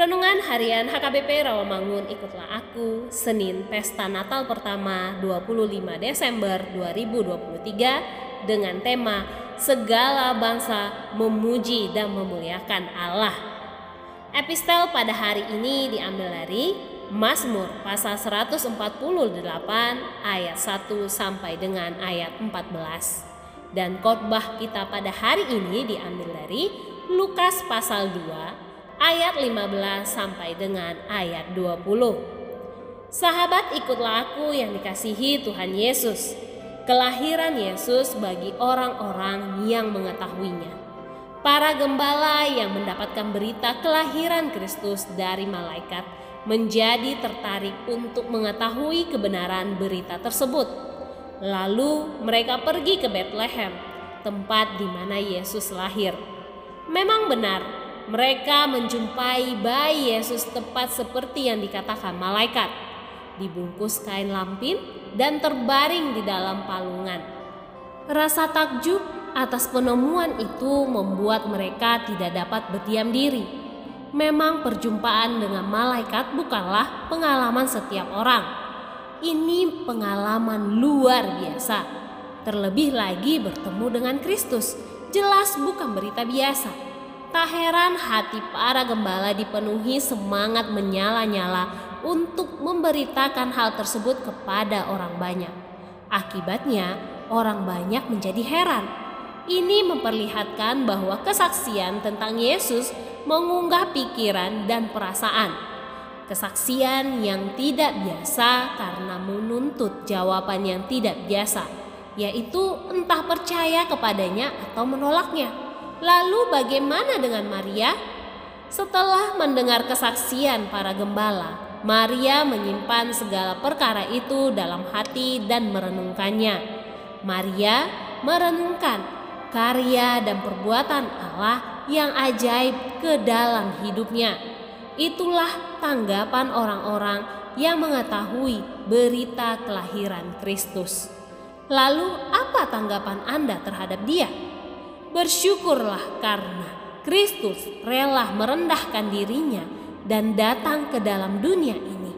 Renungan Harian HKBP Rawamangun Ikutlah Aku Senin Pesta Natal Pertama 25 Desember 2023 dengan tema Segala Bangsa Memuji dan Memuliakan Allah. Epistel pada hari ini diambil dari Mazmur pasal 148 ayat 1 sampai dengan ayat 14 dan khotbah kita pada hari ini diambil dari Lukas pasal 2 ayat 15 sampai dengan ayat 20. Sahabat ikutlah aku yang dikasihi Tuhan Yesus. Kelahiran Yesus bagi orang-orang yang mengetahuinya. Para gembala yang mendapatkan berita kelahiran Kristus dari malaikat menjadi tertarik untuk mengetahui kebenaran berita tersebut. Lalu mereka pergi ke Bethlehem, tempat di mana Yesus lahir. Memang benar, mereka menjumpai bayi Yesus tepat seperti yang dikatakan malaikat, dibungkus kain lampin dan terbaring di dalam palungan. Rasa takjub atas penemuan itu membuat mereka tidak dapat berdiam diri. Memang perjumpaan dengan malaikat bukanlah pengalaman setiap orang. Ini pengalaman luar biasa. Terlebih lagi bertemu dengan Kristus, jelas bukan berita biasa Tak heran hati para gembala dipenuhi semangat menyala-nyala untuk memberitakan hal tersebut kepada orang banyak. Akibatnya, orang banyak menjadi heran. Ini memperlihatkan bahwa kesaksian tentang Yesus mengunggah pikiran dan perasaan. Kesaksian yang tidak biasa karena menuntut jawaban yang tidak biasa, yaitu entah percaya kepadanya atau menolaknya. Lalu bagaimana dengan Maria? Setelah mendengar kesaksian para gembala, Maria menyimpan segala perkara itu dalam hati dan merenungkannya. Maria merenungkan karya dan perbuatan Allah yang ajaib ke dalam hidupnya. Itulah tanggapan orang-orang yang mengetahui berita kelahiran Kristus. Lalu, apa tanggapan Anda terhadap Dia? Bersyukurlah karena Kristus rela merendahkan dirinya dan datang ke dalam dunia ini.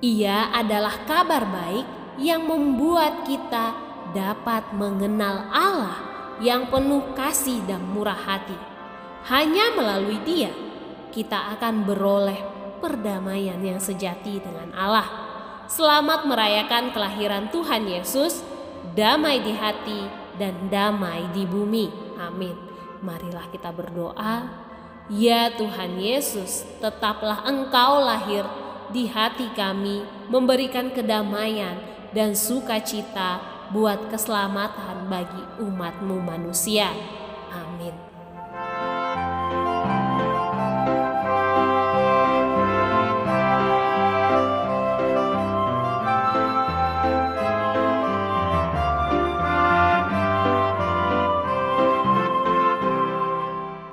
Ia adalah kabar baik yang membuat kita dapat mengenal Allah yang penuh kasih dan murah hati. Hanya melalui Dia, kita akan beroleh perdamaian yang sejati dengan Allah. Selamat merayakan kelahiran Tuhan Yesus, damai di hati dan damai di bumi. Amin. Marilah kita berdoa. Ya Tuhan Yesus, tetaplah Engkau lahir di hati kami, memberikan kedamaian dan sukacita buat keselamatan bagi umatmu manusia. Amin.